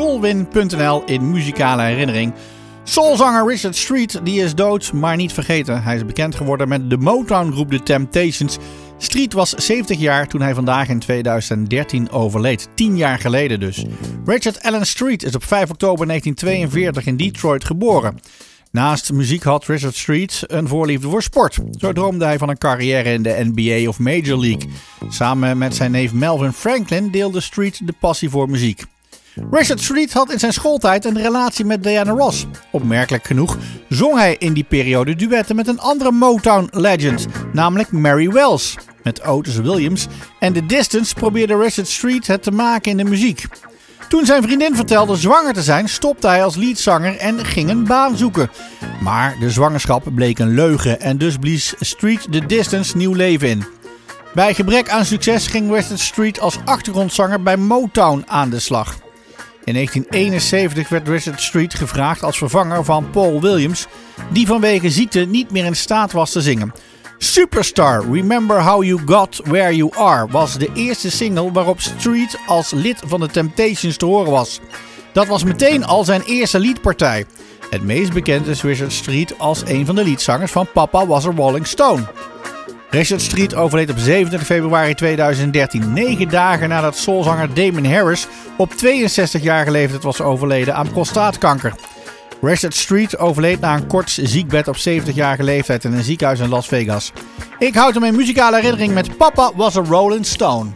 violwin.nl in muzikale herinnering. Soulzanger Richard Street die is dood, maar niet vergeten. Hij is bekend geworden met de Motown-groep The Temptations. Street was 70 jaar toen hij vandaag in 2013 overleed. 10 jaar geleden dus. Richard Allen Street is op 5 oktober 1942 in Detroit geboren. Naast muziek had Richard Street een voorliefde voor sport. Zo droomde hij van een carrière in de NBA of Major League. Samen met zijn neef Melvin Franklin deelde Street de passie voor muziek. Richard Street had in zijn schooltijd een relatie met Diana Ross. Opmerkelijk genoeg zong hij in die periode duetten met een andere Motown legend, namelijk Mary Wells. Met Otis Williams en The Distance probeerde Richard Street het te maken in de muziek. Toen zijn vriendin vertelde zwanger te zijn, stopte hij als leadzanger en ging een baan zoeken. Maar de zwangerschap bleek een leugen en dus blies Street The Distance nieuw leven in. Bij gebrek aan succes ging Richard Street als achtergrondzanger bij Motown aan de slag. In 1971 werd Richard Street gevraagd als vervanger van Paul Williams, die vanwege ziekte niet meer in staat was te zingen. Superstar Remember How You Got Where You Are was de eerste single waarop Street als lid van de Temptations te horen was. Dat was meteen al zijn eerste liedpartij. Het meest bekend is Richard Street als een van de liedzangers van Papa Was a Rolling Stone. Richard Street overleed op 27 februari 2013, negen dagen nadat soulzanger Damon Harris op 62-jarige leeftijd was overleden aan prostaatkanker. Richard Street overleed na een kort ziekbed op 70-jarige leeftijd in een ziekenhuis in Las Vegas. Ik houd hem in muzikale herinnering met Papa Was a Rolling Stone.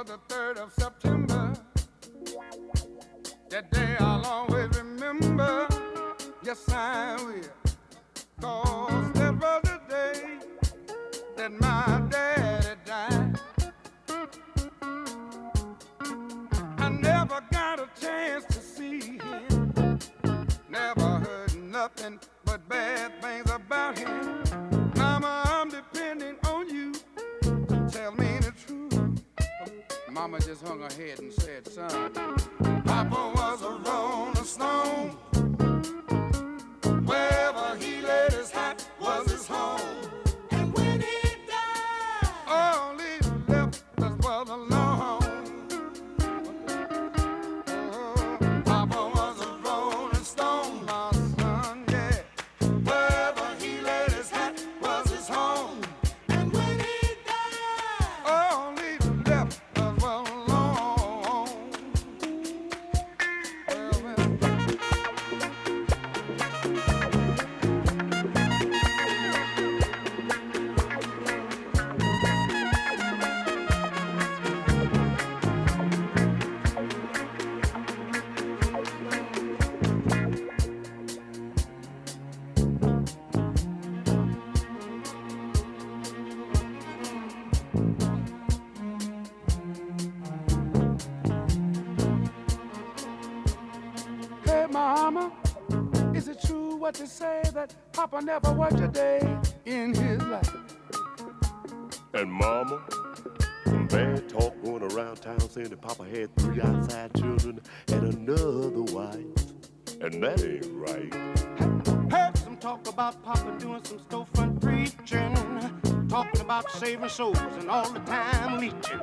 The 3rd of September. That day I'll always remember. Yes, I will. Cause that was the day that my daddy died. I never got a chance to see him. Never heard nothing just hung her head and said, son, Papa never worked a day in his life? And mama, some bad talk going around town saying that Papa had three outside children and another wife. And that ain't right. Heard some talk about Papa doing some storefront preaching, talking about saving souls and all the time leeching,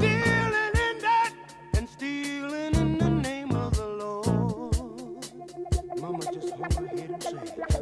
dealing in that and stealing in the name of the Lord. Mama just hung her head and said,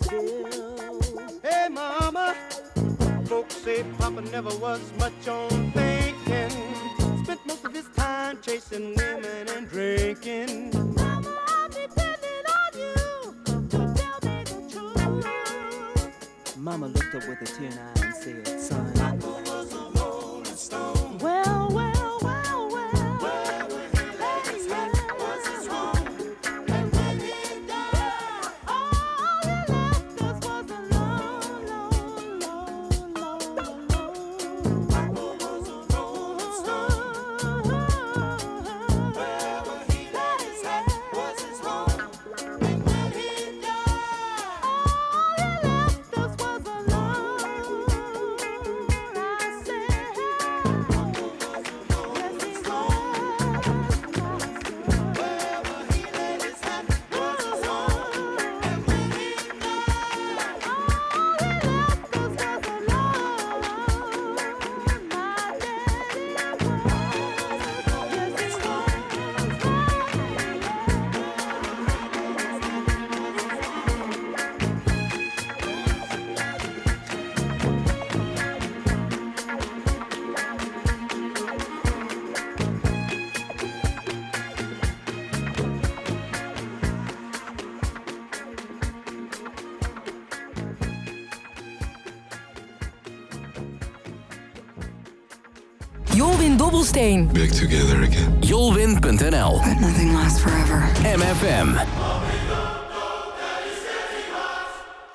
pay his. Hey, mama. Folks say Papa never was much on thinking. Spent most of his time chasing women and drinking. Mama, I'm depending on you to tell me the truth. Mama looked up with a tear in her eye and said, son, Jolwin Dobbelsteen. Back together again. Jolwin.nl But nothing lasts forever. MFM.